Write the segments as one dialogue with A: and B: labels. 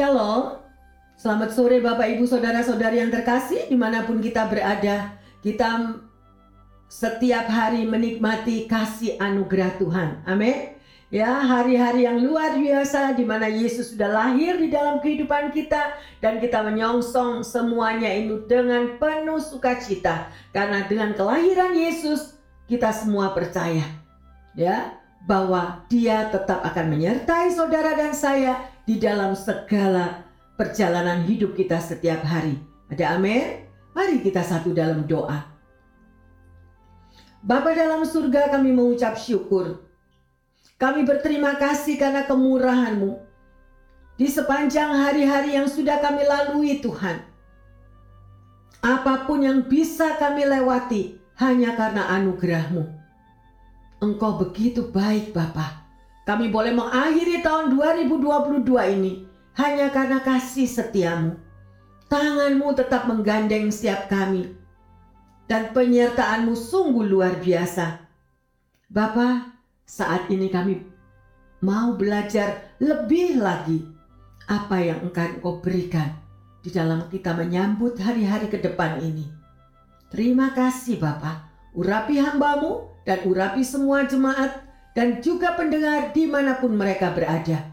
A: Shalom, selamat sore Bapak Ibu Saudara-saudari yang terkasih di mana pun kita berada. Kita setiap hari menikmati kasih anugerah Tuhan. Amin. Ya, hari-hari yang luar biasa di mana Yesus sudah lahir di dalam kehidupan kita dan kita menyongsong semuanya itu dengan penuh sukacita karena dengan kelahiran Yesus kita semua percaya ya bahwa dia tetap akan menyertai saudara dan saya di dalam segala perjalanan hidup kita setiap hari. Ada amin? Mari kita satu dalam doa. Bapa dalam surga kami mengucap syukur. Kami berterima kasih karena kemurahan-Mu. Di sepanjang hari-hari yang sudah kami lalui Tuhan. Apa pun yang bisa kami lewati hanya karena anugerah-Mu. Engkau begitu baik Bapak. Kami boleh mengakhiri tahun 2022 ini hanya karena kasih setiamu. Tanganmu tetap menggandeng setiap kami. Dan penyertaanmu sungguh luar biasa. Bapa, saat ini kami mau belajar lebih lagi apa yang engkau berikan di dalam kita menyambut hari-hari ke depan ini. Terima kasih Bapak, urapi hambamu dan urapi semua jemaat dan juga pendengar di mana pun mereka berada.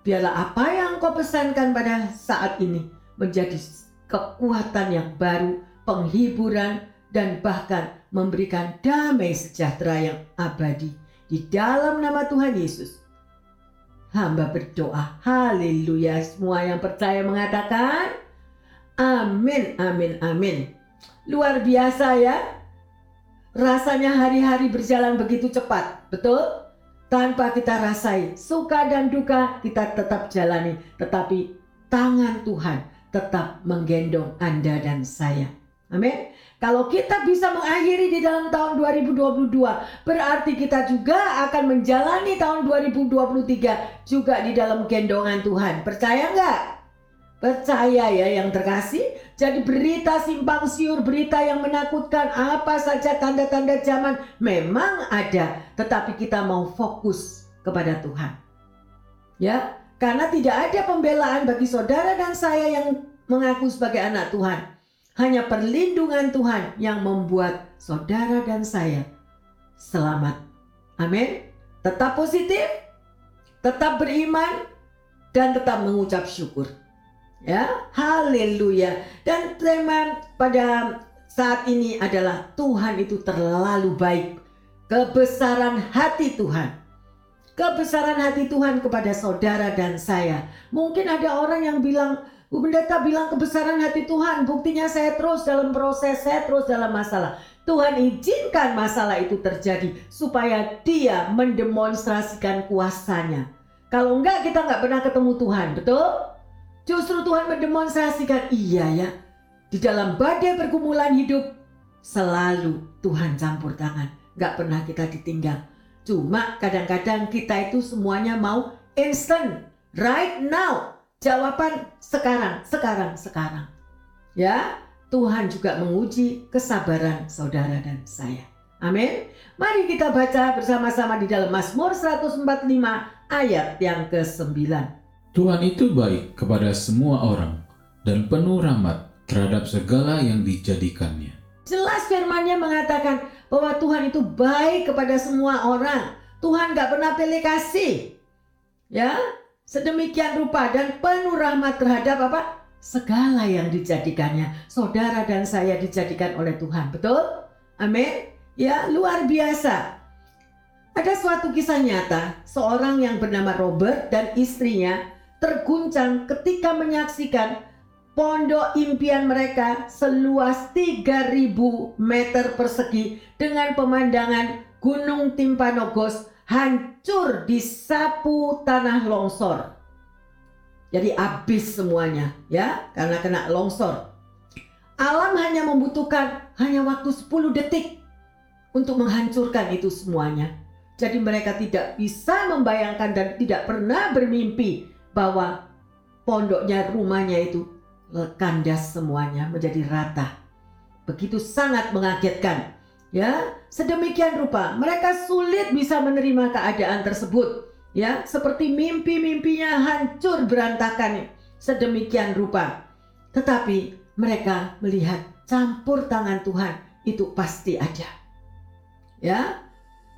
A: Biarlah apa yang kau pesankan pada saat ini menjadi kekuatan yang baru, penghiburan, dan bahkan memberikan damai sejahtera yang abadi. Di dalam nama Tuhan Yesus, hamba berdoa. Haleluya. Semua yang percaya mengatakan, Amin, amin, amin. Luar biasa ya. Rasanya hari-hari berjalan begitu cepat, betul? Tanpa kita rasai suka dan duka kita tetap jalani, tetapi tangan Tuhan tetap menggendong Anda dan saya. Amin. Kalau kita bisa mengakhiri di dalam tahun 2022, berarti kita juga akan menjalani tahun 2023 juga di dalam gendongan Tuhan. Percaya nggak? Percaya ya yang terkasih. Jadi berita simpang siur, berita yang menakutkan, apa saja tanda-tanda zaman memang ada. Tetapi kita mau fokus kepada Tuhan. Ya, karena tidak ada pembelaan bagi saudara dan saya yang mengaku sebagai anak Tuhan. Hanya perlindungan Tuhan yang membuat saudara dan saya selamat. Amin. Tetap positif, tetap beriman, dan tetap mengucap syukur. Ya, haleluya. Dan tema pada saat ini adalah Tuhan itu terlalu baik. Kebesaran hati Tuhan. Kebesaran hati Tuhan kepada saudara dan saya. Mungkin ada orang yang bilang, Bu Pendeta bilang kebesaran hati Tuhan. Buktinya saya terus dalam proses, saya terus dalam masalah. Tuhan izinkan masalah itu terjadi supaya dia mendemonstrasikan kuasanya. Kalau enggak kita enggak pernah ketemu Tuhan, betul? Justru Tuhan mendemonstrasikan iya ya. Di dalam badai pergumulan hidup selalu Tuhan campur tangan. Gak pernah kita ditinggal. Cuma kadang-kadang kita itu semuanya mau instant. Right now. Jawaban sekarang, sekarang, sekarang. Ya, Tuhan juga menguji kesabaran saudara dan saya. Amin. Mari kita baca bersama-sama di dalam Mazmur 145 ayat yang ke-9.
B: Tuhan itu baik kepada semua orang dan penuh rahmat terhadap segala yang dijadikannya.
A: Jelas firmannya mengatakan bahwa Tuhan itu baik kepada semua orang. Tuhan gak pernah pilih kasih. Ya, sedemikian rupa dan penuh rahmat terhadap apa? Segala yang dijadikannya. Saudara dan saya dijadikan oleh Tuhan. Betul? Amin. Ya, luar biasa. Ada suatu kisah nyata, seorang yang bernama Robert dan istrinya terguncang ketika menyaksikan pondok impian mereka seluas 3000 meter persegi dengan pemandangan Gunung Timpanogos hancur di sapu tanah longsor. Jadi habis semuanya ya karena kena longsor. Alam hanya membutuhkan hanya waktu 10 detik untuk menghancurkan itu semuanya. Jadi mereka tidak bisa membayangkan dan tidak pernah bermimpi bahwa pondoknya rumahnya itu kandas semuanya menjadi rata. Begitu sangat mengagetkan. Ya, sedemikian rupa mereka sulit bisa menerima keadaan tersebut. Ya, seperti mimpi-mimpinya hancur berantakan. sedemikian rupa. Tetapi mereka melihat campur tangan Tuhan itu pasti ada. Ya,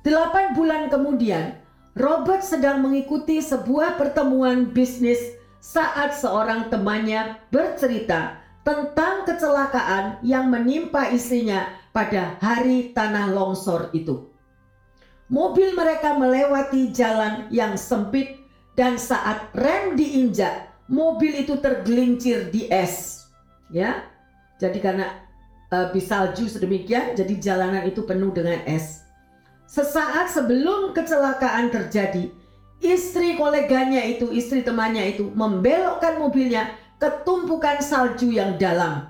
A: delapan bulan kemudian Robert sedang mengikuti sebuah pertemuan bisnis saat seorang temannya bercerita tentang kecelakaan yang menimpa istrinya pada hari tanah longsor itu. Mobil mereka melewati jalan yang sempit dan saat rem diinjak, mobil itu tergelincir di es. Ya. Jadi karena uh, salju sedemikian, jadi jalanan itu penuh dengan es. Sesaat sebelum kecelakaan terjadi, istri koleganya itu, istri temannya itu membelokkan mobilnya ke tumpukan salju yang dalam.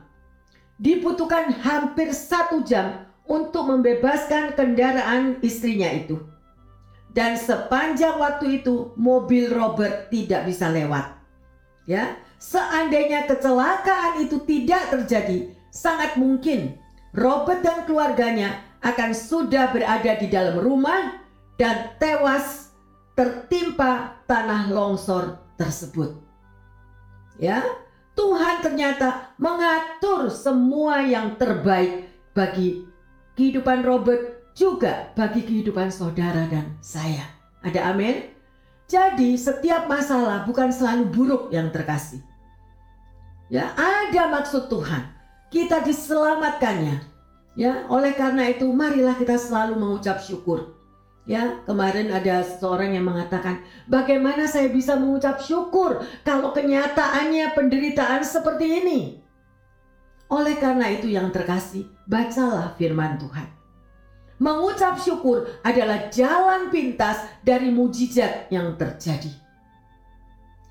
A: Dibutuhkan hampir satu jam untuk membebaskan kendaraan istrinya itu. Dan sepanjang waktu itu mobil Robert tidak bisa lewat. Ya, seandainya kecelakaan itu tidak terjadi, sangat mungkin Robert dan keluarganya akan sudah berada di dalam rumah dan tewas tertimpa tanah longsor tersebut. Ya, Tuhan ternyata mengatur semua yang terbaik bagi kehidupan Robert juga bagi kehidupan saudara dan saya. Ada amin? Jadi setiap masalah bukan selalu buruk yang terkasih. Ya, ada maksud Tuhan. Kita diselamatkannya Ya, oleh karena itu marilah kita selalu mengucap syukur. Ya, kemarin ada seorang yang mengatakan, "Bagaimana saya bisa mengucap syukur kalau kenyataannya penderitaan seperti ini?" Oleh karena itu yang terkasih, bacalah firman Tuhan. Mengucap syukur adalah jalan pintas dari mujizat yang terjadi.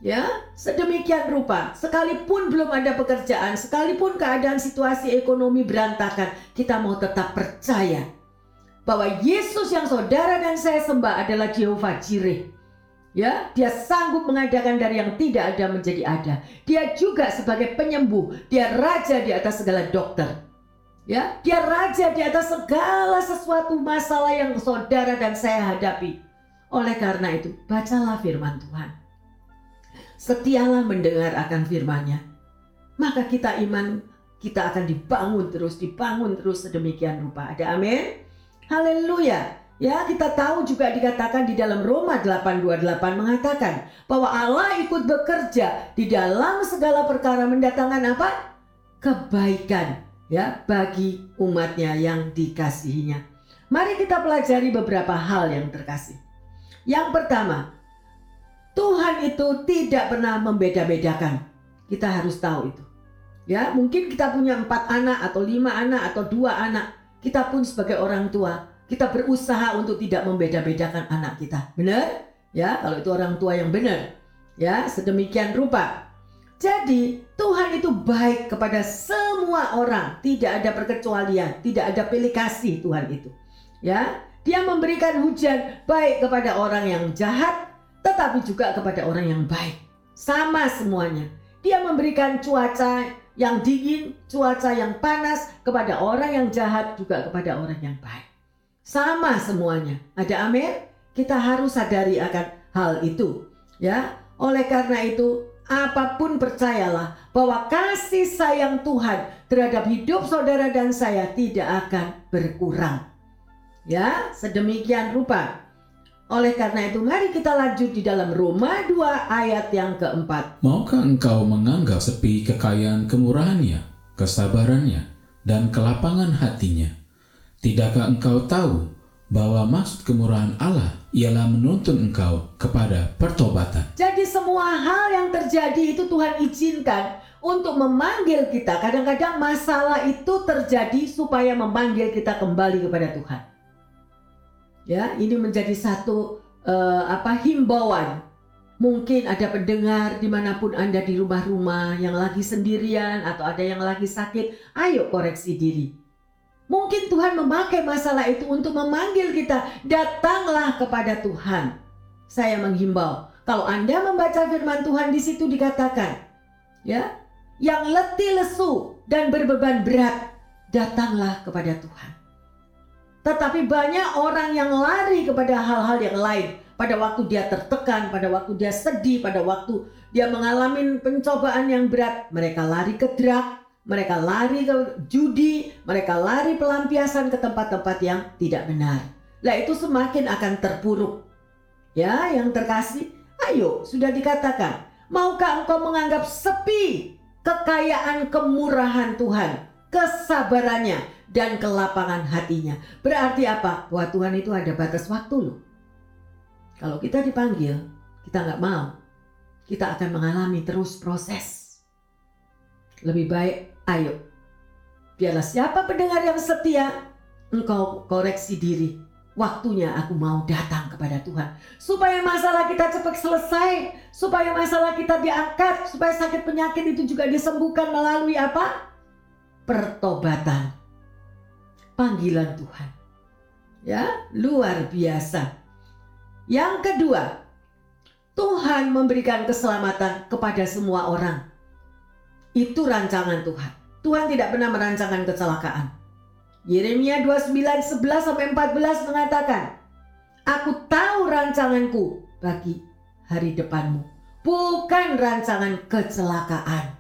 A: Ya, sedemikian rupa, sekalipun belum ada pekerjaan, sekalipun keadaan situasi ekonomi berantakan, kita mau tetap percaya bahwa Yesus yang saudara dan saya sembah adalah Jehovah Jireh. Ya, dia sanggup mengadakan dari yang tidak ada menjadi ada. Dia juga sebagai penyembuh, dia raja di atas segala dokter. Ya, dia raja di atas segala sesuatu masalah yang saudara dan saya hadapi. Oleh karena itu, bacalah firman Tuhan setialah mendengar akan firman-Nya. Maka kita iman kita akan dibangun terus, dibangun terus sedemikian rupa. Ada amin? Haleluya. Ya, kita tahu juga dikatakan di dalam Roma 8:28 mengatakan bahwa Allah ikut bekerja di dalam segala perkara mendatangkan apa? kebaikan ya bagi umatnya yang dikasihinya. Mari kita pelajari beberapa hal yang terkasih. Yang pertama, Tuhan itu tidak pernah membeda-bedakan. Kita harus tahu itu. Ya, mungkin kita punya empat anak atau lima anak atau dua anak. Kita pun sebagai orang tua, kita berusaha untuk tidak membeda-bedakan anak kita. Benar? Ya, kalau itu orang tua yang benar. Ya, sedemikian rupa. Jadi, Tuhan itu baik kepada semua orang, tidak ada perkecualian, tidak ada pilih kasih Tuhan itu. Ya, dia memberikan hujan baik kepada orang yang jahat tetapi juga kepada orang yang baik. Sama semuanya. Dia memberikan cuaca yang dingin, cuaca yang panas kepada orang yang jahat juga kepada orang yang baik. Sama semuanya. Ada amin? Kita harus sadari akan hal itu. Ya, oleh karena itu apa pun percayalah bahwa kasih sayang Tuhan terhadap hidup saudara dan saya tidak akan berkurang. Ya, sedemikian rupa oleh karena itu mari kita lanjut di dalam Roma 2 ayat yang keempat.
B: Maukah engkau menganggap sepi kekayaan kemurahannya, kesabarannya, dan kelapangan hatinya? Tidakkah engkau tahu bahwa maksud kemurahan Allah ialah menuntun engkau kepada pertobatan?
A: Jadi semua hal yang terjadi itu Tuhan izinkan untuk memanggil kita. Kadang-kadang masalah itu terjadi supaya memanggil kita kembali kepada Tuhan. Ya, ini menjadi satu uh, apa himbauan. Mungkin ada pendengar di mana pun Anda di rumah-rumah yang lagi sendirian atau ada yang lagi sakit, ayo koreksi diri. Mungkin Tuhan memakai masalah itu untuk memanggil kita, datanglah kepada Tuhan. Saya menghimbau, kalau Anda membaca firman Tuhan di situ dikatakan, ya, yang letih lesu dan berbeban berat, datanglah kepada Tuhan. Tetapi banyak orang yang lari kepada hal-hal yang lain. pada waktu dia tertekan, pada waktu dia sedih, pada waktu dia mengalami pencobaan yang berat, mereka lari ke drug, mereka lari ke judi, mereka lari pelampiasan ke tempat-tempat yang tidak benar. Lah itu semakin akan terpuruk. Ya, yang terkasih, ayo sudah dikatakan, maukah engkau menganggap sepi kekayaan kemurahan Tuhan, kesabarannya, dan kelapangan hatinya. Berarti apa? Bahwa Tuhan itu ada batas waktu loh. Kalau kita dipanggil, kita nggak mau. Kita akan mengalami terus proses. Lebih baik, ayo. Biarlah siapa pendengar yang setia, engkau koreksi diri. Waktunya aku mau datang kepada Tuhan. Supaya masalah kita cepat selesai. Supaya masalah kita diangkat. Supaya sakit penyakit itu juga disembuhkan melalui apa? Pertobatan panggilan Tuhan. Ya, luar biasa. Yang kedua, Tuhan memberikan keselamatan kepada semua orang. Itu rancangan Tuhan. Tuhan tidak pernah merancangkan kecelakaan. Yeremia 29 11 sampai 14 mengatakan, "Aku tahu rancanganku bagi hari depanmu, bukan rancangan kecelakaan,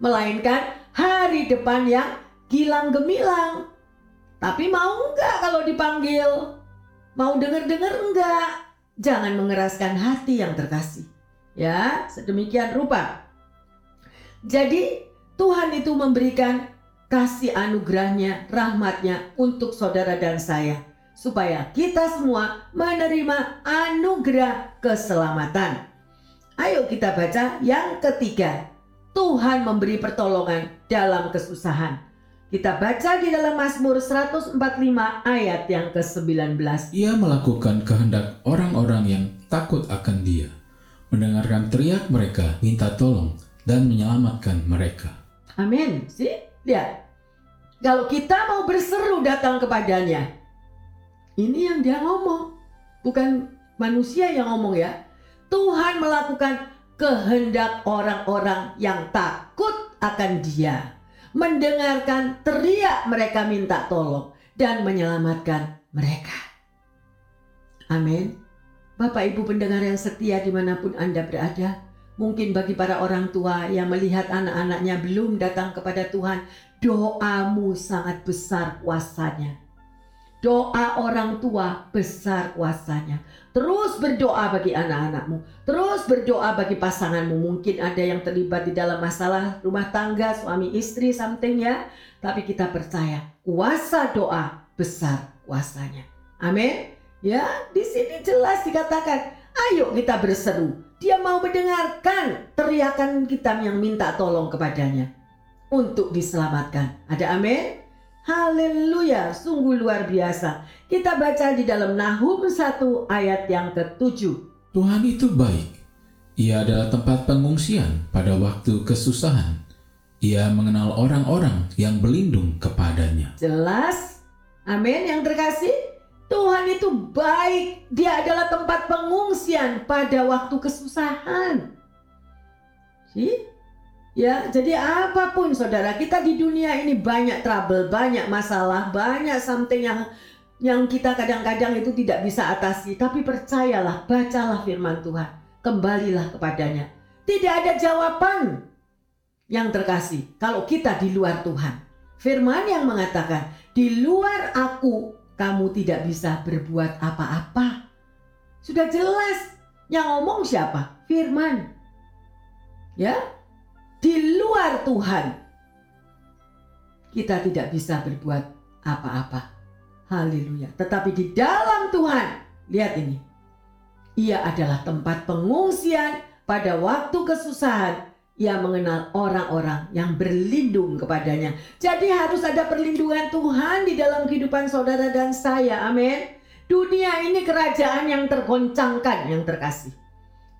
A: melainkan hari depan yang gilang gemilang." Tapi mau enggak kalau dipanggil? Mau denger-denger enggak? Jangan mengeraskan hati yang terkasih. Ya, sedemikian rupa. Jadi Tuhan itu memberikan kasih anugerahnya, rahmatnya untuk saudara dan saya. Supaya kita semua menerima anugerah keselamatan. Ayo kita baca yang ketiga. Tuhan memberi pertolongan dalam kesusahan. Kita baca di dalam Mazmur 145 ayat yang ke-19.
B: Ia melakukan kehendak orang-orang yang takut akan dia, mendengarkan teriak mereka, minta tolong, dan menyelamatkan mereka.
A: Amin. Sih, lihat. Kalau kita mau berseru datang kepadanya, ini yang dia ngomong. Bukan manusia yang ngomong ya. Tuhan melakukan kehendak orang-orang yang takut akan dia mendengarkan teriak mereka minta tolong dan menyelamatkan mereka. Amin. Bapak Ibu pendengar yang setia di mana pun Anda berada, mungkin bagi para orang tua yang melihat anak-anaknya belum datang kepada Tuhan, doamu sangat besar kuasanya. Doa orang tua besar kuasanya. Terus berdoa bagi anak-anakmu. Terus berdoa bagi pasanganmu. Mungkin ada yang terlibat di dalam masalah rumah tangga, suami istri, something ya. Tapi kita percaya kuasa doa besar kuasanya. Amin. Ya, di sini jelas dikatakan, ayo kita berseru. Dia mau mendengarkan teriakan kita yang minta tolong kepadanya untuk diselamatkan. Ada amin? Haleluya, sungguh luar biasa. Kita baca di dalam Nahum 1 ayat yang ke-7.
B: Tuhan itu baik. Ia adalah tempat pengungsian pada waktu kesusahan. Ia mengenal orang-orang yang berlindung kepadanya.
A: Jelas? Amin yang terkasih. Tuhan itu baik. Dia adalah tempat pengungsian pada waktu kesusahan. See? Ya, jadi apa pun saudara, kita di dunia ini banyak trouble, banyak masalah, banyak something yang yang kita kadang-kadang itu tidak bisa atasi. Tapi percayalah, bacalah firman Tuhan, kembalilah kepadanya. Tidak ada jawaban yang terkasih kalau kita di luar Tuhan. Firman yang mengatakan, di luar aku kamu tidak bisa berbuat apa-apa. Sudah jelas, yang ngomong siapa? Firman. Ya, di luar Tuhan, kita tidak bisa berbuat apa-apa. Haleluya. Tetapi di dalam Tuhan, lihat ini. Ia adalah tempat pengungsian pada waktu kesusahan. Ia mengenal orang-orang yang berlindung kepadanya. Jadi harus ada perlindungan Tuhan di dalam kehidupan saudara dan saya. Amin. Dunia ini kerajaan yang tergoncangkan, yang terkasih.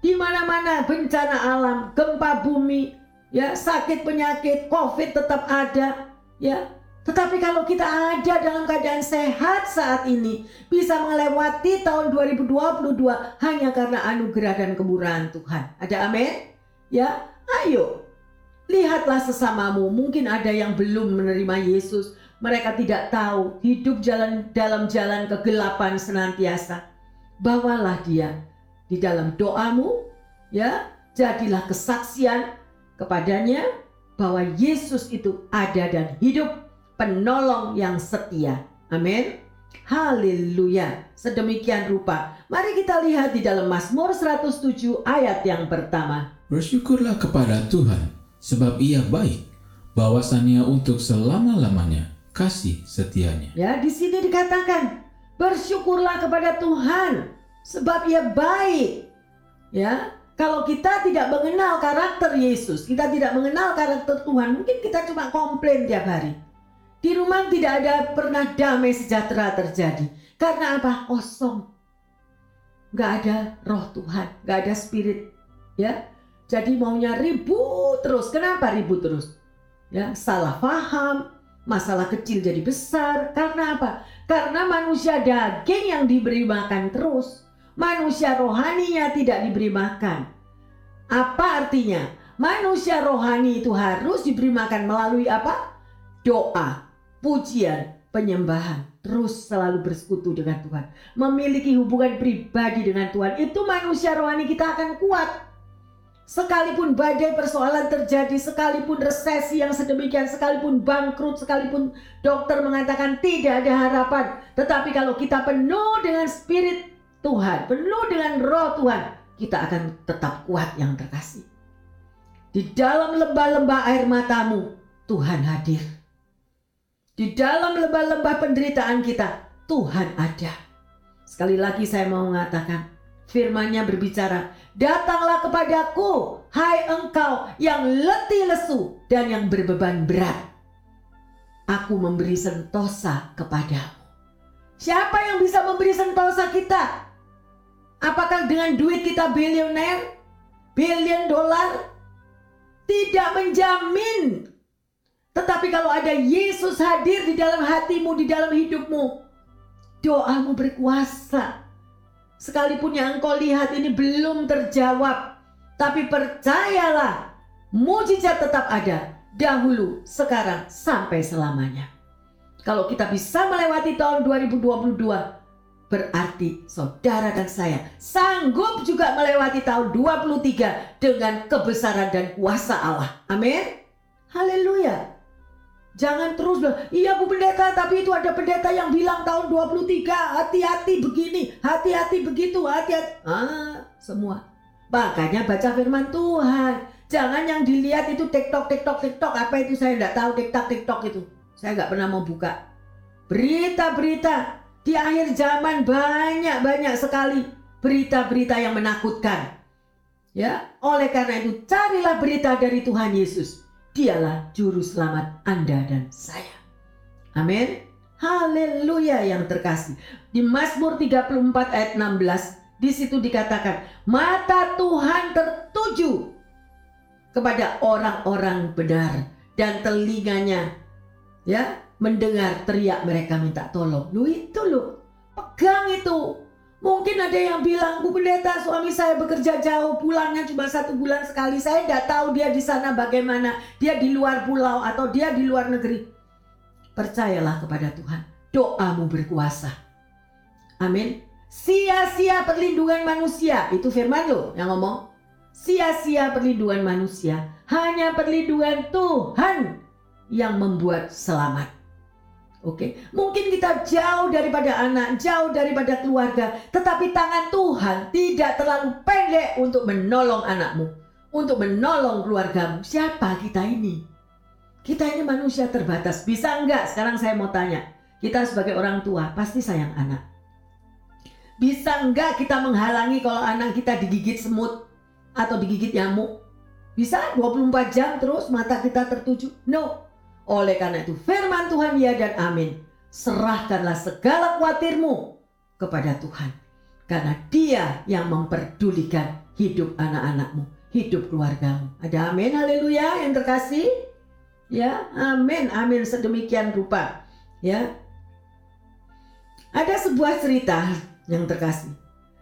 A: Di mana-mana bencana alam, gempa bumi, ya sakit penyakit covid tetap ada ya. Tetapi kalau kita ada dalam keadaan sehat saat ini bisa melewati tahun 2022 hanya karena anugerah dan kemurahan Tuhan. Ada amin? Ya ayo. Lihatlah sesamamu. Mungkin ada yang belum menerima Yesus. Mereka tidak tahu hidup jalan dalam jalan kegelapan senantiasa. Bawalah dia di dalam doamu, ya, jadilah kesaksian kepadanya bahwa Yesus itu ada dan hidup, penolong yang setia. Amin. Haleluya. Sedemikian rupa. Mari kita lihat di dalam Mazmur 107 ayat yang pertama.
B: Bersyukurlah kepada Tuhan, sebab ia baik, bahwasannya untuk selama-lamanya kasih setianya.
A: Ya, di sini dikatakan, bersyukurlah kepada Tuhan, sebab ia baik. Ya, kalau kita tidak mengenal karakter Yesus, kita tidak mengenal karakter Tuhan, mungkin kita cuma komplain tiap hari. Di rumah tidak ada pernah damai sejahtera terjadi. Karena apa? Kosong. Gak ada roh Tuhan, gak ada spirit. Ya, jadi maunya ribut terus. Kenapa ribut terus? Ya, salah paham, masalah kecil jadi besar. Karena apa? Karena manusia daging yang diberi makan terus. Manusia rohaninya tidak diberi makan. Apa artinya? Manusia rohani itu harus diberi makan melalui apa? Doa, pujian, penyembahan. Terus selalu bersekutu dengan Tuhan. Memiliki hubungan pribadi dengan Tuhan. Itu manusia rohani kita akan kuat. Sekalipun badai persoalan terjadi, sekalipun resesi yang sedemikian, sekalipun bangkrut, sekalipun dokter mengatakan tidak ada harapan. Tetapi kalau kita penuh dengan spirit Tuhan, penuh dengan roh Tuhan, kita akan tetap kuat yang terkasih. Di dalam lembah-lembah air matamu, Tuhan hadir. Di dalam lembah-lembah penderitaan kita, Tuhan ada. Sekali lagi saya mau mengatakan, firmannya berbicara, Datanglah kepadaku, hai engkau yang letih lesu dan yang berbeban berat. Aku memberi sentosa kepadamu. Siapa yang bisa memberi sentosa kita? Apakah dengan duit kita bilioner? Billion dolar? Tidak menjamin. Tetapi kalau ada Yesus hadir di dalam hatimu, di dalam hidupmu, doamu berkuasa Sekalipun yang engkau lihat ini belum terjawab, tapi percayalah, mujizat tetap ada dahulu, sekarang, sampai selamanya. Kalau kita bisa melewati tahun 2022, berarti saudara dan saya sanggup juga melewati tahun 23 dengan kebesaran dan kuasa Allah. Amin. Haleluya. Jangan terus bilang, iya Bu Pendeta, tapi itu ada pendeta yang bilang tahun 23, hati-hati begini, hati-hati begitu, hati-hati. Ah, semua. Makanya baca firman Tuhan. Jangan yang dilihat itu TikTok, TikTok, TikTok. Apa itu saya tidak tahu TikTok, TikTok itu. Saya nggak pernah mau buka. Berita-berita di akhir zaman banyak-banyak sekali berita-berita yang menakutkan. Ya, oleh karena itu carilah berita dari Tuhan Yesus Dialah juru selamat Anda dan saya. Amin. Haleluya yang terkasih. Di Mazmur 34 ayat 16 di situ dikatakan, mata Tuhan tertuju kepada orang-orang benar dan telinganya ya mendengar teriak mereka minta tolong. Lu itu lu pegang itu Mungkin ada yang bilang, Bu Pendeta suami saya bekerja jauh, pulangnya cuma satu bulan sekali. Saya tidak tahu dia di sana bagaimana. Dia di luar pulau atau dia di luar negeri. Percayalah kepada Tuhan. Doamu berkuasa. Amin. Sia-sia perlindungan manusia. Itu firman lo yang ngomong. Sia-sia perlindungan manusia. Hanya perlindungan Tuhan yang membuat selamat. Oke, mungkin kita jauh daripada anak, jauh daripada keluarga, tetapi tangan Tuhan tidak terlalu pendek untuk menolong anakmu, untuk menolong keluargamu. Siapa kita ini? Kita ini manusia terbatas. Bisa enggak? Sekarang saya mau tanya. Kita sebagai orang tua pasti sayang anak. Bisa enggak kita menghalangi kalau anak kita digigit semut atau digigit nyamuk? Bisa 24 jam terus mata kita tertuju? No. Oleh karena itu firman Tuhan ya dan amin. Serahkanlah segala khawatirmu kepada Tuhan. Karena dia yang memperdulikan hidup anak-anakmu, hidup keluargamu. Ada amin, haleluya yang terkasih. Ya, amin, amin sedemikian rupa. Ya. Ada sebuah cerita yang terkasih.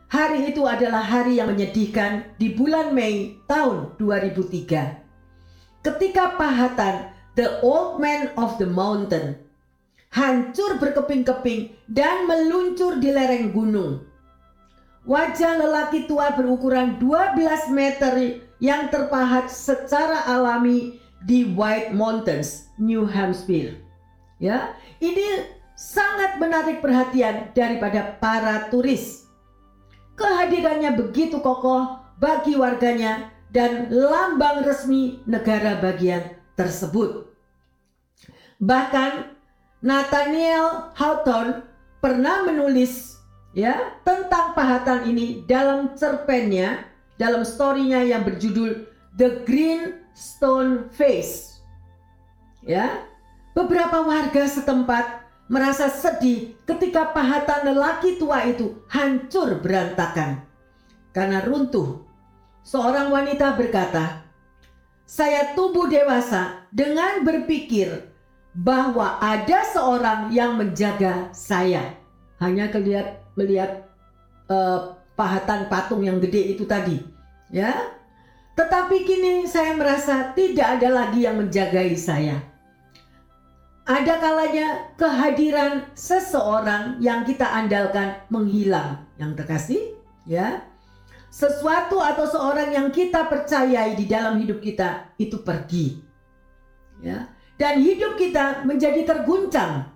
A: Hari itu adalah hari yang menyedihkan di bulan Mei tahun 2003. Ketika pahatan The Old Man of the Mountain, hancur berkeping-keping dan meluncur di lereng gunung. Wajah lelaki tua berukuran 12 meter yang terpahat secara alami di White Mountains, New Hampshire. Ya, ini sangat menarik perhatian daripada para turis. Kehadirannya begitu kokoh bagi warganya dan lambang resmi negara bagian tersebut. Bahkan Nathaniel Hawthorne pernah menulis ya tentang pahatan ini dalam cerpennya dalam storynya yang berjudul The Green Stone Face ya beberapa warga setempat merasa sedih ketika pahatan lelaki tua itu hancur berantakan karena runtuh seorang wanita berkata saya tumbuh dewasa dengan berpikir bahwa ada seorang yang menjaga saya hanya kelihatan melihat uh, pahatan patung yang gede itu tadi, ya. Tetapi kini saya merasa tidak ada lagi yang menjagai saya. Ada kalanya kehadiran seseorang yang kita andalkan menghilang, yang terkasih, ya. Sesuatu atau seorang yang kita percayai di dalam hidup kita itu pergi. Ya. Dan hidup kita menjadi terguncang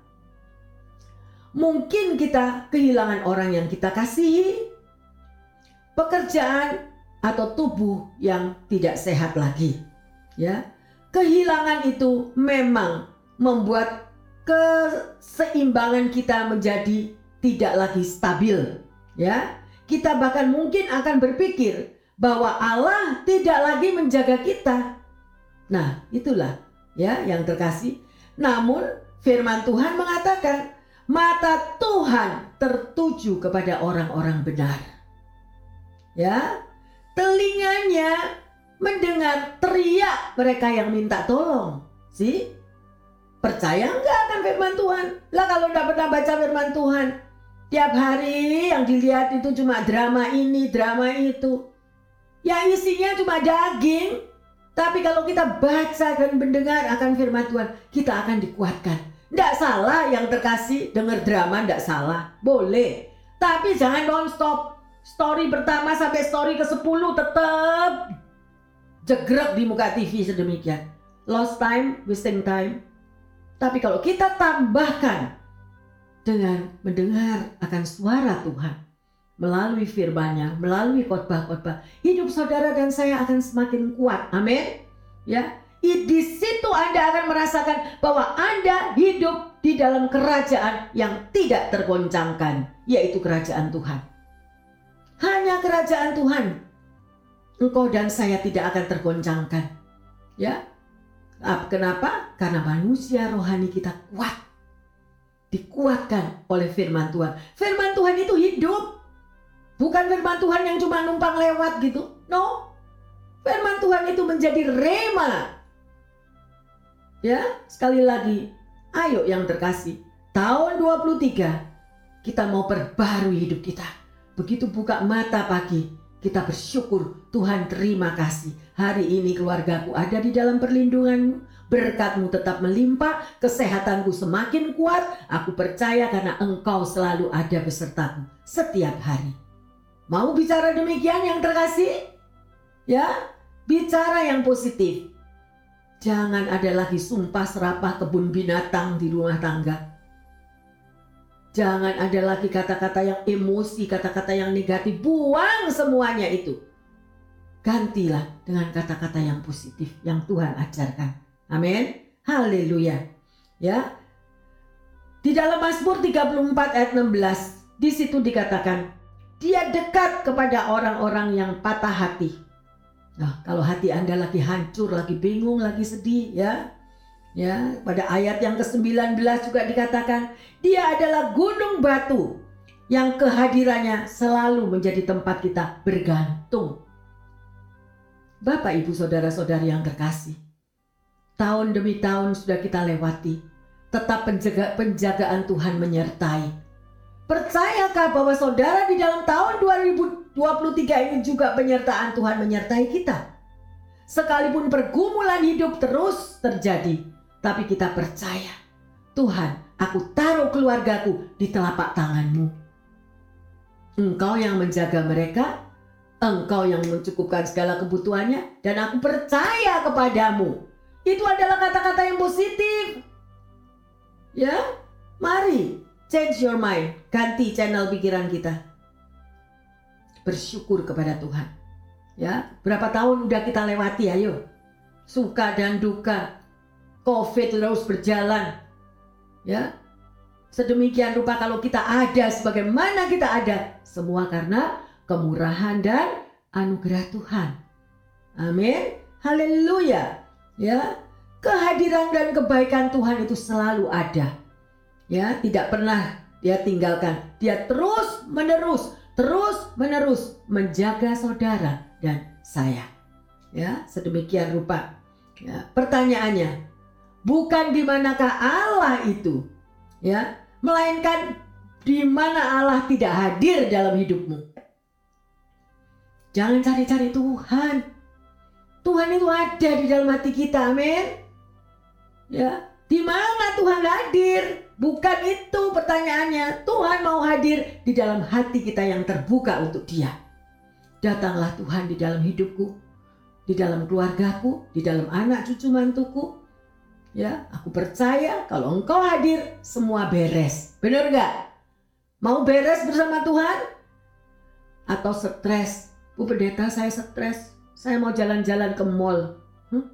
A: Mungkin kita kehilangan orang yang kita kasihi, pekerjaan atau tubuh yang tidak sehat lagi. Ya. Kehilangan itu memang membuat keseimbangan kita menjadi tidak lagi stabil, ya. Kita bahkan mungkin akan berpikir bahwa Allah tidak lagi menjaga kita. Nah, itulah ya yang terkasih. Namun firman Tuhan mengatakan mata Tuhan tertuju kepada orang-orang benar. Ya, telinganya mendengar teriak mereka yang minta tolong. Sih, percaya enggak akan firman Tuhan? Lah kalau enggak pernah baca firman Tuhan, tiap hari yang dilihat itu cuma drama ini, drama itu. Ya isinya cuma daging. Tapi kalau kita baca dan mendengar akan firman Tuhan, kita akan dikuatkan tidak salah yang terkasih denger drama tidak salah. Boleh. Tapi jangan non-stop. Story pertama sampai story ke 10 tetap jegrek di muka TV sedemikian. Lost time, wasting time. Tapi kalau kita tambahkan dengan mendengar akan suara Tuhan melalui firman-Nya, melalui khotbah-khotbah, hidup saudara dan saya akan semakin kuat. Amin. Ya, di situ Anda akan merasakan bahwa Anda hidup di dalam kerajaan yang tidak tergoncangkan, yaitu kerajaan Tuhan. Hanya kerajaan Tuhan. Engkau dan saya tidak akan tergoncangkan. Ya. Kenapa? Karena manusia rohani kita kuat. Dikuatkan oleh firman Tuhan. Firman Tuhan itu hidup. Bukan firman Tuhan yang cuma numpang lewat gitu. No. Firman Tuhan itu menjadi rema Ya, sekali lagi, ayo yang terkasih, tahun 23 kita mau perbarui hidup kita. Begitu buka mata pagi, kita bersyukur Tuhan terima kasih. Hari ini keluargaku ada di dalam perlindunganmu. Berkatmu tetap melimpah, kesehatanku semakin kuat. Aku percaya karena engkau selalu ada besertaku setiap hari. Mau bicara demikian yang terkasih? Ya, bicara yang positif. Jangan ada lagi sumpah serapah kebun binatang di rumah tangga. Jangan ada lagi kata-kata yang emosi, kata-kata yang negatif. Buang semuanya itu. Gantilah dengan kata-kata yang positif yang Tuhan ajarkan. Amin. Haleluya. Ya. Di dalam Mazmur 34 ayat 16, di situ dikatakan, dia dekat kepada orang-orang yang patah hati Nah, kalau hati Anda lagi hancur, lagi bingung, lagi sedih, ya. Ya, pada ayat yang ke-19 juga dikatakan, dia adalah gunung batu yang kehadirannya selalu menjadi tempat kita bergantung. Bapak, Ibu, Saudara-saudari yang terkasih, tahun demi tahun sudah kita lewati, tetap penjaga, penjagaan Tuhan menyertai. Percayakah bahwa saudara di dalam tahun 2000 23 ini juga penyertaan Tuhan menyertai kita. Sekalipun pergumulan hidup terus terjadi, tapi kita percaya, Tuhan, aku taruh keluargaku di telapak tanganmu. Engkau yang menjaga mereka, engkau yang mencukupkan segala kebutuhannya, dan aku percaya kepadamu. Itu adalah kata-kata yang positif. Ya, mari change your mind, ganti channel pikiran kita. Bersyukur kepada Tuhan. Ya, berapa tahun udah kita lewati, ayo. Suka dan duka. Covid terus berjalan. Ya, Sedemikian rupa kalau kita ada sebagaimana kita ada, semua karena kemurahan dan anugerah Tuhan. Amin. Haleluya. Ya, kehadiran dan kebaikan Tuhan itu selalu ada. Ya, tidak pernah dia tinggalkan. Dia terus menerus, terus menerus menjaga saudara dan saya. Ya, sedemikian rupa. Ya, pertanyaannya, bukan di manakah Allah itu? ya, melainkan di mana Allah tidak hadir dalam hidupmu. Jangan cari-cari Tuhan. Tuhan itu ada di dalam hati kita, amin. Ya, di mana Tuhan hadir? Bukan itu pertanyaannya. Tuhan mau hadir di dalam hati kita yang terbuka untuk Dia. Datanglah Tuhan di dalam hidupku, di dalam keluargaku, di dalam anak cucu mantuku, Ya, aku percaya kalau engkau hadir semua beres. Benar gak? Mau beres bersama Tuhan? Atau stres? Bu pendeta saya stres. Saya mau jalan-jalan ke mall. Hmm?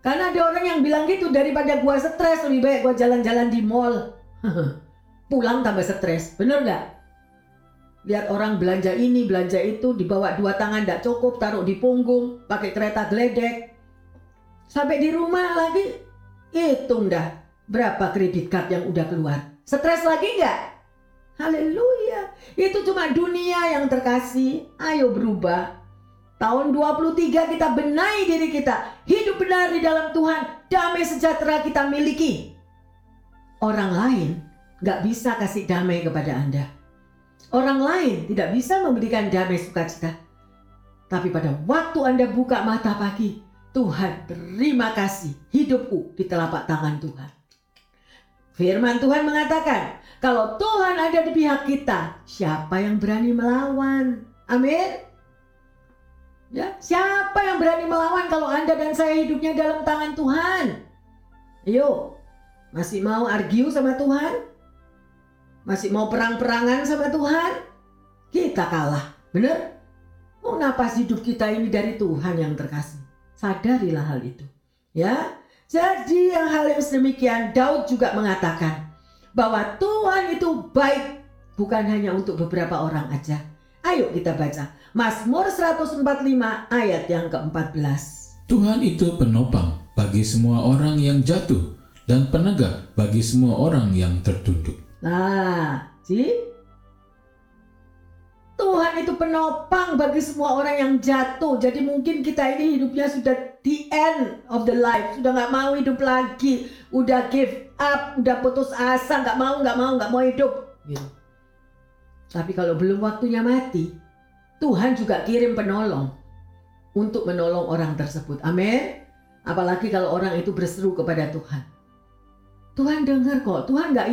A: Karena ada orang yang bilang gitu daripada gua stres lebih baik gua jalan-jalan di mall. Pulang tambah stres. Bener gak? Lihat orang belanja ini, belanja itu, dibawa dua tangan tidak cukup, taruh di punggung, pakai kereta geledek, Sampai di rumah lagi hitung dah berapa kredit card yang udah keluar. Stres lagi nggak? Haleluya. Itu cuma dunia yang terkasih. Ayo berubah. Tahun 23 kita benahi diri kita. Hidup benar di dalam Tuhan. Damai sejahtera kita miliki. Orang lain nggak bisa kasih damai kepada Anda. Orang lain tidak bisa memberikan damai sukacita. Tapi pada waktu Anda buka mata pagi, Tuhan, terima kasih hidupku di telapak tangan Tuhan. Firman Tuhan mengatakan, kalau Tuhan ada di pihak kita, siapa yang berani melawan? Amin. Ya, siapa yang berani melawan kalau Anda dan saya hidupnya dalam tangan Tuhan? Ayo, masih mau argue sama Tuhan? Masih mau perang-perangan sama Tuhan? Kita kalah, benar? Mau napas hidup kita ini dari Tuhan yang terkasih. Sadarilah hal itu. Ya. Jadi yang hal yang sedemikian Daud juga mengatakan bahwa Tuhan itu baik bukan hanya untuk beberapa orang aja. Ayo kita baca Mazmur 145 ayat yang ke-14.
B: Tuhan itu penopang bagi semua orang yang jatuh dan penegak bagi semua orang yang tertunduk.
A: Nah, sih Tuhan itu penopang bagi semua orang yang jatuh. Jadi mungkin kita ini hidupnya sudah the end of the life. Sudah nggak mau hidup lagi. Udah give up, udah putus asa, nggak mau, nggak mau, nggak mau hidup. Gitu. Tapi kalau belum waktunya mati, Tuhan juga kirim penolong untuk menolong orang tersebut. Amin. Apalagi kalau orang itu berseru kepada Tuhan. Tuhan dengar kok. Tuhan nggak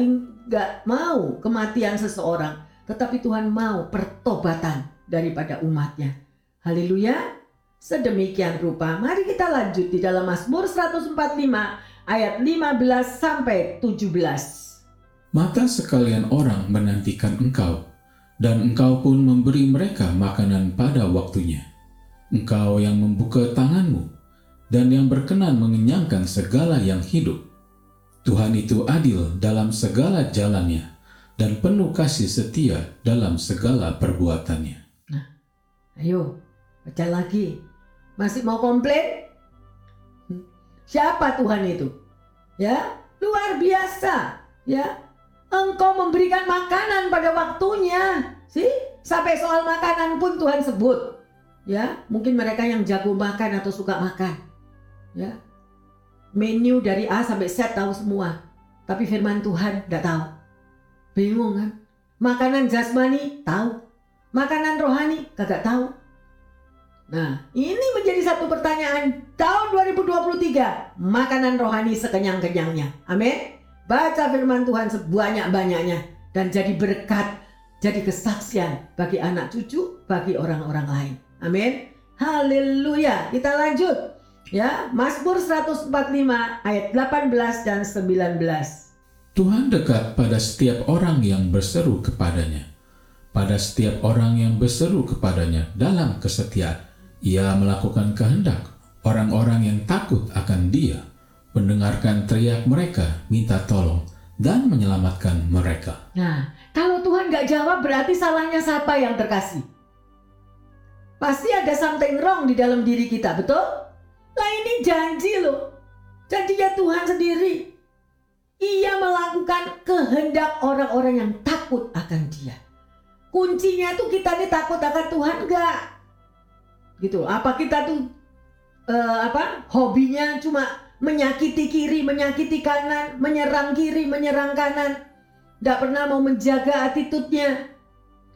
A: nggak mau kematian seseorang tetapi Tuhan mau pertobatan daripada umatnya. Haleluya. Sedemikian rupa, mari kita lanjut di dalam Mazmur 145 ayat 15 sampai 17.
B: Maka sekalian orang menantikan engkau, dan engkau pun memberi mereka makanan pada waktunya. Engkau yang membuka tanganmu, dan yang berkenan mengenyangkan segala yang hidup. Tuhan itu adil dalam segala jalannya dan penuh kasih setia dalam segala perbuatannya.
A: Nah, ayo baca lagi. Masih mau komplain? Hmm. Siapa Tuhan itu? Ya, luar biasa. Ya, engkau memberikan makanan pada waktunya. Sih, sampai soal makanan pun Tuhan sebut. Ya, mungkin mereka yang jago makan atau suka makan. Ya, menu dari A sampai Z tahu semua. Tapi firman Tuhan tidak tahu. Bingung kan? Makanan jasmani tahu, makanan rohani kagak tahu. Nah, ini menjadi satu pertanyaan tahun 2023. Makanan rohani sekenyang-kenyangnya. Amin. Baca firman Tuhan sebanyak-banyaknya dan jadi berkat jadi kesaksian bagi anak cucu, bagi orang-orang lain. Amin. Haleluya. Kita lanjut. Ya, Mazmur 145 ayat 18 dan 19.
B: Tuhan dekat pada setiap orang yang berseru kepadanya. Pada setiap orang yang berseru kepadanya dalam kesetiaan, ia melakukan kehendak orang-orang yang takut akan dia, mendengarkan teriak mereka, minta tolong, dan menyelamatkan mereka.
A: Nah, kalau Tuhan gak jawab berarti salahnya siapa yang terkasih? Pasti ada something wrong di dalam diri kita, betul? Lah ini janji loh. Janjinya Tuhan sendiri. Ia melakukan kehendak orang-orang yang takut akan dia. Kuncinya tuh kita nih takut akan Tuhan enggak? Gitu. Apa kita tuh uh, apa? Hobinya cuma menyakiti kiri, menyakiti kanan, menyerang kiri, menyerang kanan. Tidak pernah mau menjaga attitude-nya.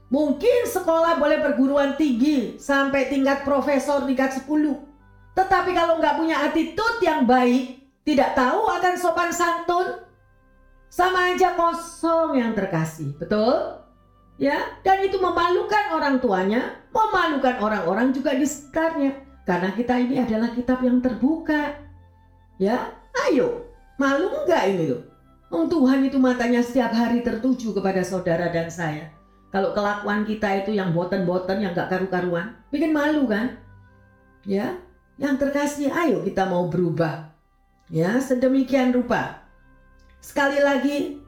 A: Mungkin sekolah boleh perguruan tinggi sampai tingkat profesor tingkat 10. Tetapi kalau nggak punya attitude yang baik, tidak tahu akan sopan santun, sama aja kosong yang terkasih. Betul? ya dan itu memalukan orang tuanya memalukan orang-orang juga di sekitarnya karena kita ini adalah kitab yang terbuka ya ayo malu enggak ini loh Oh, Tuhan itu matanya setiap hari tertuju kepada saudara dan saya. Kalau kelakuan kita itu yang boten-boten, yang gak karu-karuan, bikin malu kan? Ya, yang terkasih, ayo kita mau berubah. Ya, sedemikian rupa. Sekali lagi,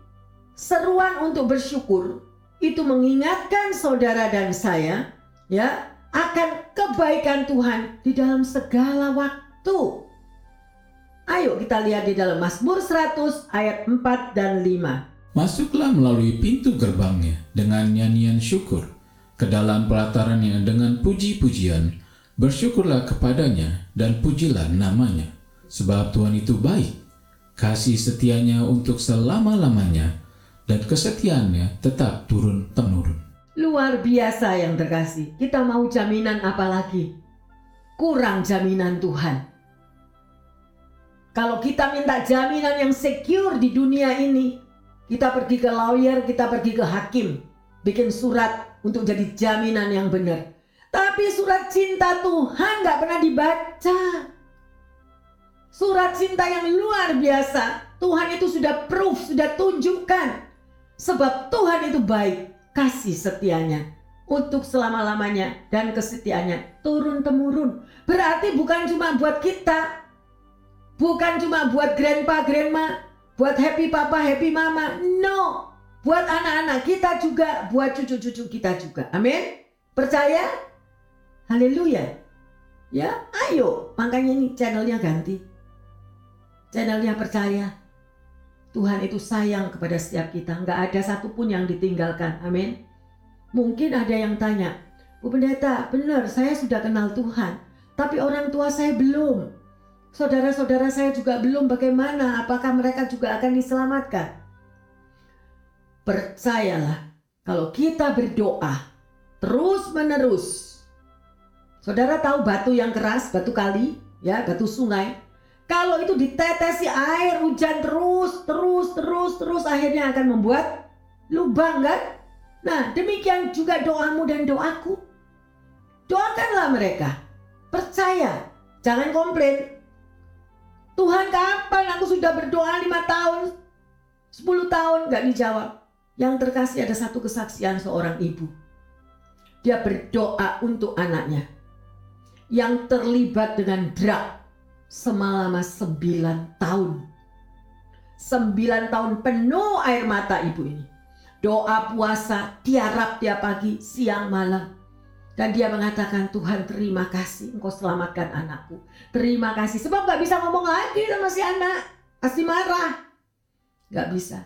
A: seruan untuk bersyukur itu mengingatkan saudara dan saya ya akan kebaikan Tuhan di dalam segala waktu. Ayo kita lihat di dalam Mazmur 100 ayat 4 dan 5.
B: Masuklah melalui pintu gerbangnya dengan nyanyian syukur ke dalam pelatarannya dengan puji-pujian. Bersyukurlah kepadanya dan pujilah namanya. Sebab Tuhan itu baik. Kasih setianya untuk selama-lamanya dan kesetiaannya tetap turun-temurun.
A: Luar biasa yang terkasih. Kita mau jaminan apa lagi? Kurang jaminan Tuhan. Kalau kita minta jaminan yang secure di dunia ini, kita pergi ke lawyer, kita pergi ke hakim, bikin surat untuk jadi jaminan yang benar. Tapi surat cinta Tuhan nggak pernah dibaca. Surat cinta yang luar biasa. Tuhan itu sudah proof, sudah tunjukkan Sebab Tuhan itu baik, kasih setianya untuk selama-lamanya dan kesetiaannya turun-temurun. Berarti bukan cuma buat kita, bukan cuma buat grandpa, grandma, buat happy papa, happy mama. No, buat anak-anak kita juga, buat cucu-cucu kita juga. Amin. Percaya? Haleluya. Ya, ayo. Makanya ini channelnya ganti. Channelnya percaya. Tuhan itu sayang kepada setiap kita. Nggak ada satupun yang ditinggalkan. Amin. Mungkin ada yang tanya, Bu Pendeta, benar saya sudah kenal Tuhan. Tapi orang tua saya belum. Saudara-saudara saya juga belum. Bagaimana? Apakah mereka juga akan diselamatkan? Percayalah, kalau kita berdoa terus menerus. Saudara tahu batu yang keras, batu kali, ya, batu sungai kalau itu ditetesi air hujan terus, terus, terus, terus akhirnya akan membuat lubang kan? Nah demikian juga doamu dan doaku. Doakanlah mereka. Percaya. Jangan komplain. Tuhan kapan aku sudah berdoa lima tahun, 10 tahun gak dijawab. Yang terkasih ada satu kesaksian seorang ibu. Dia berdoa untuk anaknya yang terlibat dengan drug selama sembilan tahun. Sembilan tahun penuh air mata ibu ini. Doa puasa tiarap tiap pagi, siang, malam. Dan dia mengatakan, Tuhan terima kasih engkau selamatkan anakku. Terima kasih. Sebab gak bisa ngomong lagi sama si anak. Pasti marah. Gak bisa.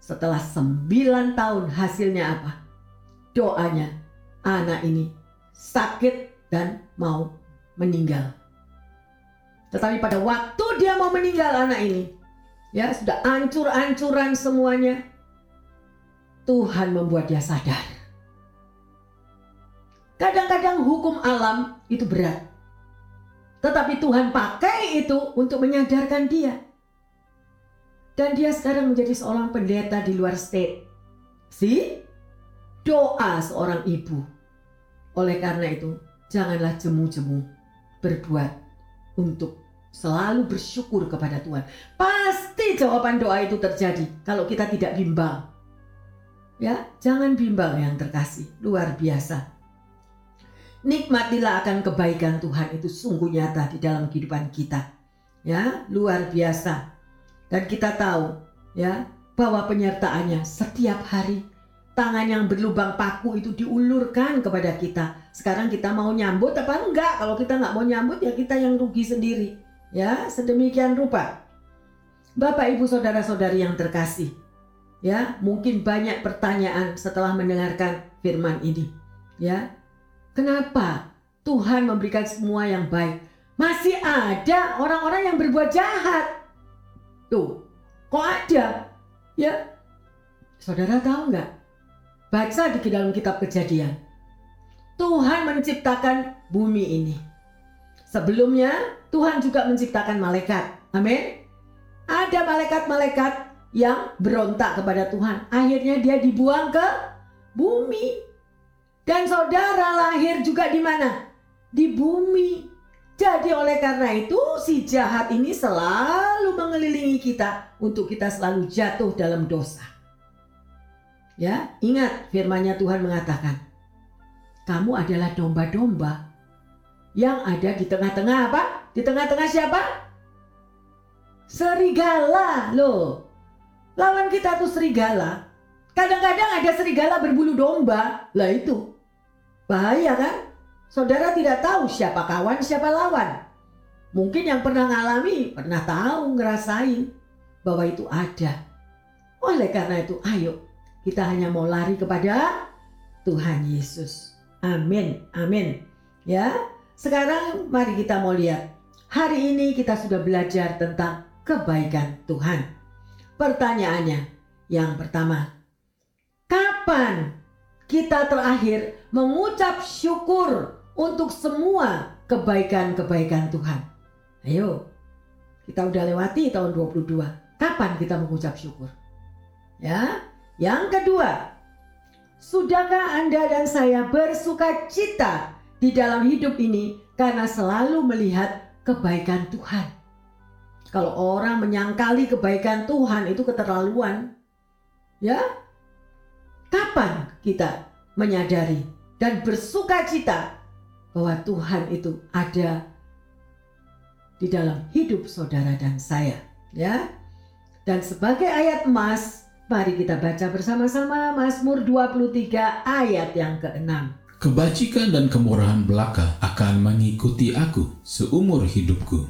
A: Setelah sembilan tahun hasilnya apa? Doanya anak ini sakit dan mau meninggal. Tetapi pada waktu dia mau meninggal anak ini, ya sudah ancur-ancuran semuanya. Tuhan membuat dia sadar. Kadang-kadang hukum alam itu berat. Tetapi Tuhan pakai itu untuk menyadarkan dia. Dan dia sekarang menjadi seorang pendeta di luar state. See? doa seorang ibu. Oleh karena itu, janganlah jemu-jemu berbuat untuk selalu bersyukur kepada Tuhan. Pasti jawaban doa itu terjadi kalau kita tidak bimbang. Ya, jangan bimbang yang terkasih, luar biasa. Nikmatilah akan kebaikan Tuhan itu sungguh nyata di dalam kehidupan kita. Ya, luar biasa. Dan kita tahu ya bahwa penyertaannya setiap hari tangan yang berlubang paku itu diulurkan kepada kita. Sekarang kita mau nyambut apa enggak? Kalau kita nggak mau nyambut ya kita yang rugi sendiri. Ya, sedemikian rupa. Bapak, Ibu, Saudara-saudari yang terkasih. Ya, mungkin banyak pertanyaan setelah mendengarkan firman ini. Ya, Kenapa Tuhan memberikan semua yang baik? Masih ada orang-orang yang berbuat jahat. Tuh, kok ada? Ya, saudara tahu nggak? Baca di dalam kitab kejadian. Tuhan menciptakan bumi ini. Sebelumnya, Tuhan juga menciptakan malaikat. Amin. Ada malaikat-malaikat yang berontak kepada Tuhan. Akhirnya dia dibuang ke bumi. Dan saudara lahir juga di mana? Di bumi. Jadi oleh karena itu si jahat ini selalu mengelilingi kita untuk kita selalu jatuh dalam dosa. Ya, ingat firmannya Tuhan mengatakan, kamu adalah domba-domba yang ada di tengah-tengah apa? Di tengah-tengah siapa? Serigala loh. Lawan kita tuh serigala. Kadang-kadang ada serigala berbulu domba. Lah itu Bahaya kan? Saudara tidak tahu siapa kawan, siapa lawan. Mungkin yang pernah ngalami, pernah tahu, ngerasain bahwa itu ada. Oleh karena itu, ayo kita hanya mau lari kepada Tuhan Yesus. Amin, amin. Ya, sekarang mari kita mau lihat. Hari ini kita sudah belajar tentang kebaikan Tuhan. Pertanyaannya, yang pertama, kapan kita terakhir mengucap syukur untuk semua kebaikan-kebaikan Tuhan. Ayo, kita udah lewati tahun 22. Kapan kita mengucap syukur? Ya, yang kedua, sudahkah Anda dan saya bersuka cita di dalam hidup ini karena selalu melihat kebaikan Tuhan? Kalau orang menyangkali kebaikan Tuhan itu keterlaluan. Ya, Kapan kita menyadari dan bersuka cita bahwa Tuhan itu ada di dalam hidup saudara dan saya, ya. Dan sebagai ayat emas, mari kita baca bersama-sama Mazmur 23 ayat yang ke-6.
B: Kebajikan dan kemurahan belaka akan mengikuti aku seumur hidupku,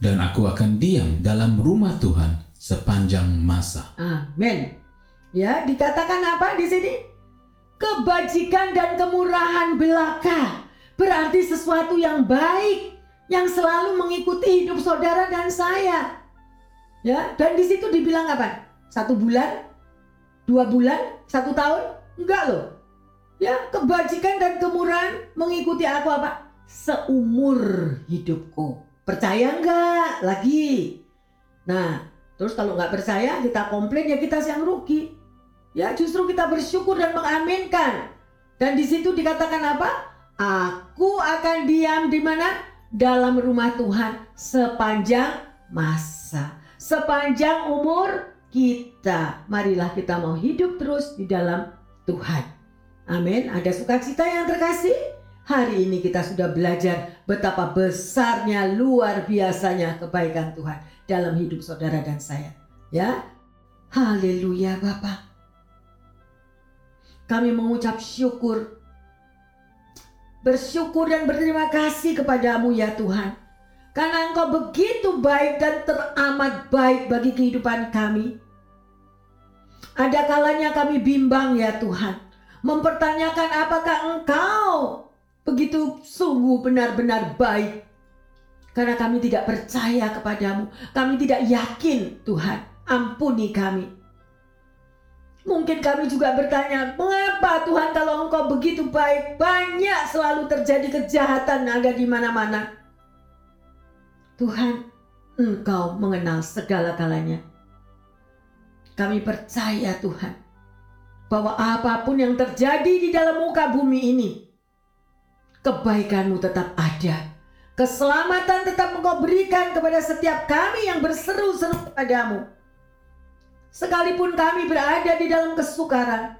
B: dan aku akan diam dalam rumah Tuhan sepanjang masa.
A: Amin. Ya, dikatakan apa di sini? Kebajikan dan kemurahan belaka. Berarti sesuatu yang baik yang selalu mengikuti hidup saudara dan saya. Ya, dan di situ dibilang apa? Satu bulan, dua bulan, satu tahun? Enggak loh. Ya, kebajikan dan kemurahan mengikuti aku apa? Seumur hidupku. Percaya enggak? Lagi. Nah, terus kalau nggak percaya kita komplain ya kita yang rugi. Ya, justru kita bersyukur dan mengaminkan. Dan di situ dikatakan apa? Aku akan diam di mana? Dalam rumah Tuhan sepanjang masa. Sepanjang umur kita. Marilah kita mau hidup terus di dalam Tuhan. Amin. Ada sukacita yang terkasih? Hari ini kita sudah belajar betapa besarnya luar biasanya kebaikan Tuhan dalam hidup saudara dan saya. Ya. Haleluya Bapak. Kami mengucap syukur. Bersyukur dan berterima kasih kepadamu ya Tuhan. Karena engkau begitu baik dan teramat baik bagi kehidupan kami. Ada kalanya kami bimbang ya Tuhan. Mempertanyakan apakah engkau begitu sungguh benar-benar baik. Karena kami tidak percaya kepadamu. Kami tidak yakin Tuhan. Ampuni kami. Mungkin kami juga bertanya, mengapa Tuhan kalau engkau begitu baik, banyak selalu terjadi kejahatan ada di mana-mana. Tuhan, engkau mengenal segala-galanya. Kami percaya Tuhan, bahwa apa pun yang terjadi di dalam muka bumi ini, kebaikanmu tetap ada. Keselamatan tetap engkau berikan kepada setiap kami yang berseru-seru padamu. Sekalipun kami berada di dalam kesukaran,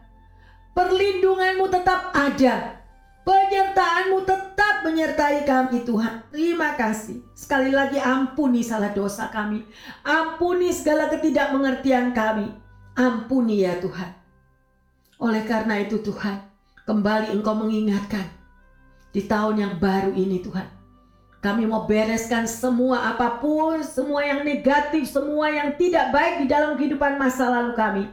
A: perlindunganmu tetap ada. Penyertaanmu tetap menyertai kami Tuhan. Terima kasih. Sekali lagi ampuni salah dosa kami. Ampuni segala ketidakmengertian kami. Ampuni ya Tuhan. Oleh karena itu Tuhan, kembali Engkau mengingatkan di tahun yang baru ini Tuhan. Kami mau bereskan semua apa pun, semua yang negatif, semua yang tidak baik di dalam kehidupan masa lalu kami.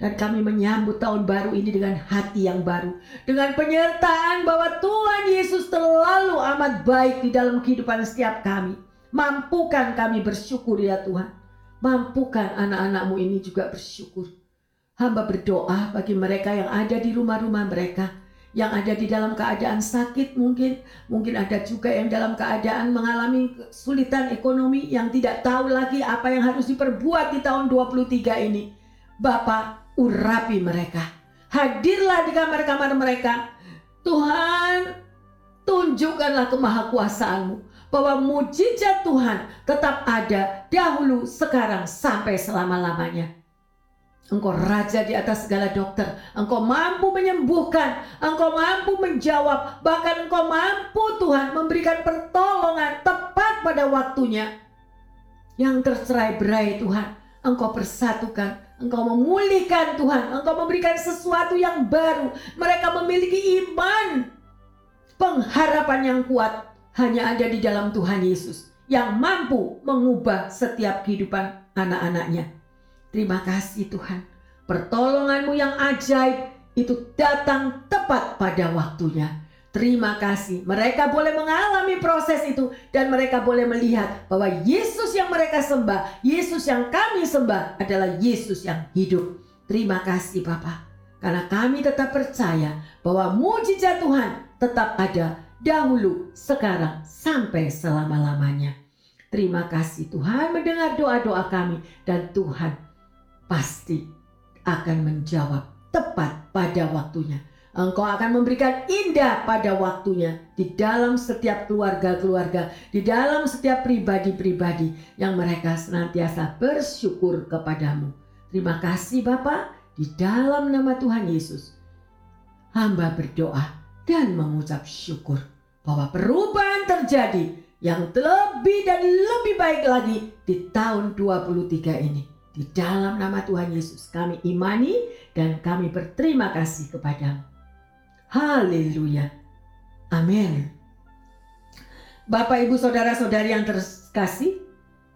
A: Dan kami menyambut tahun baru ini dengan hati yang baru. Dengan penyertaan bahwa Tuhan Yesus terlalu amat baik di dalam kehidupan setiap kami. Mampukan kami bersyukur ya Tuhan. Mampukan anak-anakmu ini juga bersyukur. Hamba berdoa bagi mereka yang ada di rumah-rumah mereka. Yang ada di dalam keadaan sakit mungkin. Mungkin ada juga yang dalam keadaan mengalami kesulitan ekonomi. Yang tidak tahu lagi apa yang harus diperbuat di tahun 23 ini. Bapak urapi mereka. Hadirlah di kamar-kamar mereka. Tuhan, tunjukkanlah kemahakuasaanmu. Bahwa mujizat Tuhan tetap ada dahulu, sekarang, sampai selama-lamanya. Engkau raja di atas segala dokter. Engkau mampu menyembuhkan. Engkau mampu menjawab. Bahkan engkau mampu Tuhan memberikan pertolongan tepat pada waktunya. Yang tercerai berai Tuhan. Engkau persatukan Engkau memulihkan Tuhan, Engkau memberikan sesuatu yang baru. Mereka memiliki iman. Pengharapan yang kuat hanya ada di dalam Tuhan Yesus yang mampu mengubah setiap kehidupan anak-anaknya. Terima kasih Tuhan. Pertolonganmu yang ajaib itu datang tepat pada waktunya. Terima kasih. Mereka boleh mengalami proses itu dan mereka boleh melihat bahwa Yesus yang mereka sembah, Yesus yang kami sembah adalah Yesus yang hidup. Terima kasih Bapak. Karena kami tetap percaya bahwa mujizat Tuhan tetap ada dahulu, sekarang, sampai selama-lamanya. Terima kasih Tuhan mendengar doa-doa kami dan Tuhan pasti akan menjawab tepat pada waktunya. Engkau akan memberikan indah pada waktunya di dalam setiap keluarga-keluarga, di dalam setiap pribadi-pribadi yang mereka senantiasa bersyukur kepadamu. Terima kasih Bapak, di dalam nama Tuhan Yesus. Hamba berdoa dan mengucap syukur bahwa perubahan terjadi yang lebih dan lebih baik lagi di tahun 23 ini. Di dalam nama Tuhan Yesus kami imani dan kami berterima kasih kepadamu. Haleluya. Amin. Bapak, Ibu, Saudara-saudari yang terkasih,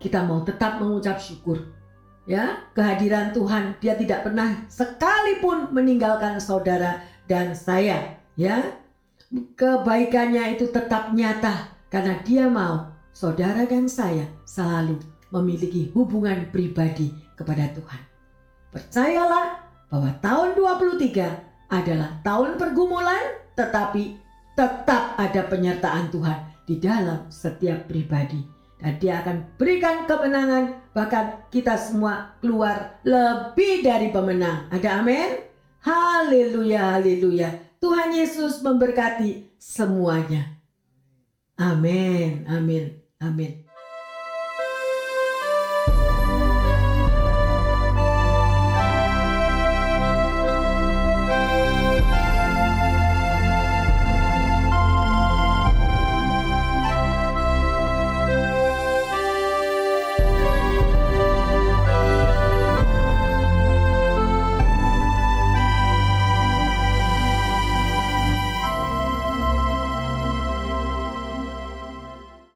A: kita mau tetap mengucap syukur. Ya, kehadiran Tuhan dia tidak pernah sekalipun meninggalkan saudara dan saya, ya. Kebaikannya itu tetap nyata karena dia mau saudara dan saya selalu memiliki hubungan pribadi kepada Tuhan. Percayalah bahwa tahun 23 adalah tahun pergumulan, tetapi tetap ada penyertaan Tuhan di dalam setiap pribadi. Dan dia akan berikan kemenangan, bahkan kita semua keluar lebih dari pemenang. Ada amin? Haleluya, haleluya. Tuhan Yesus memberkati semuanya. Amin, amin, amin.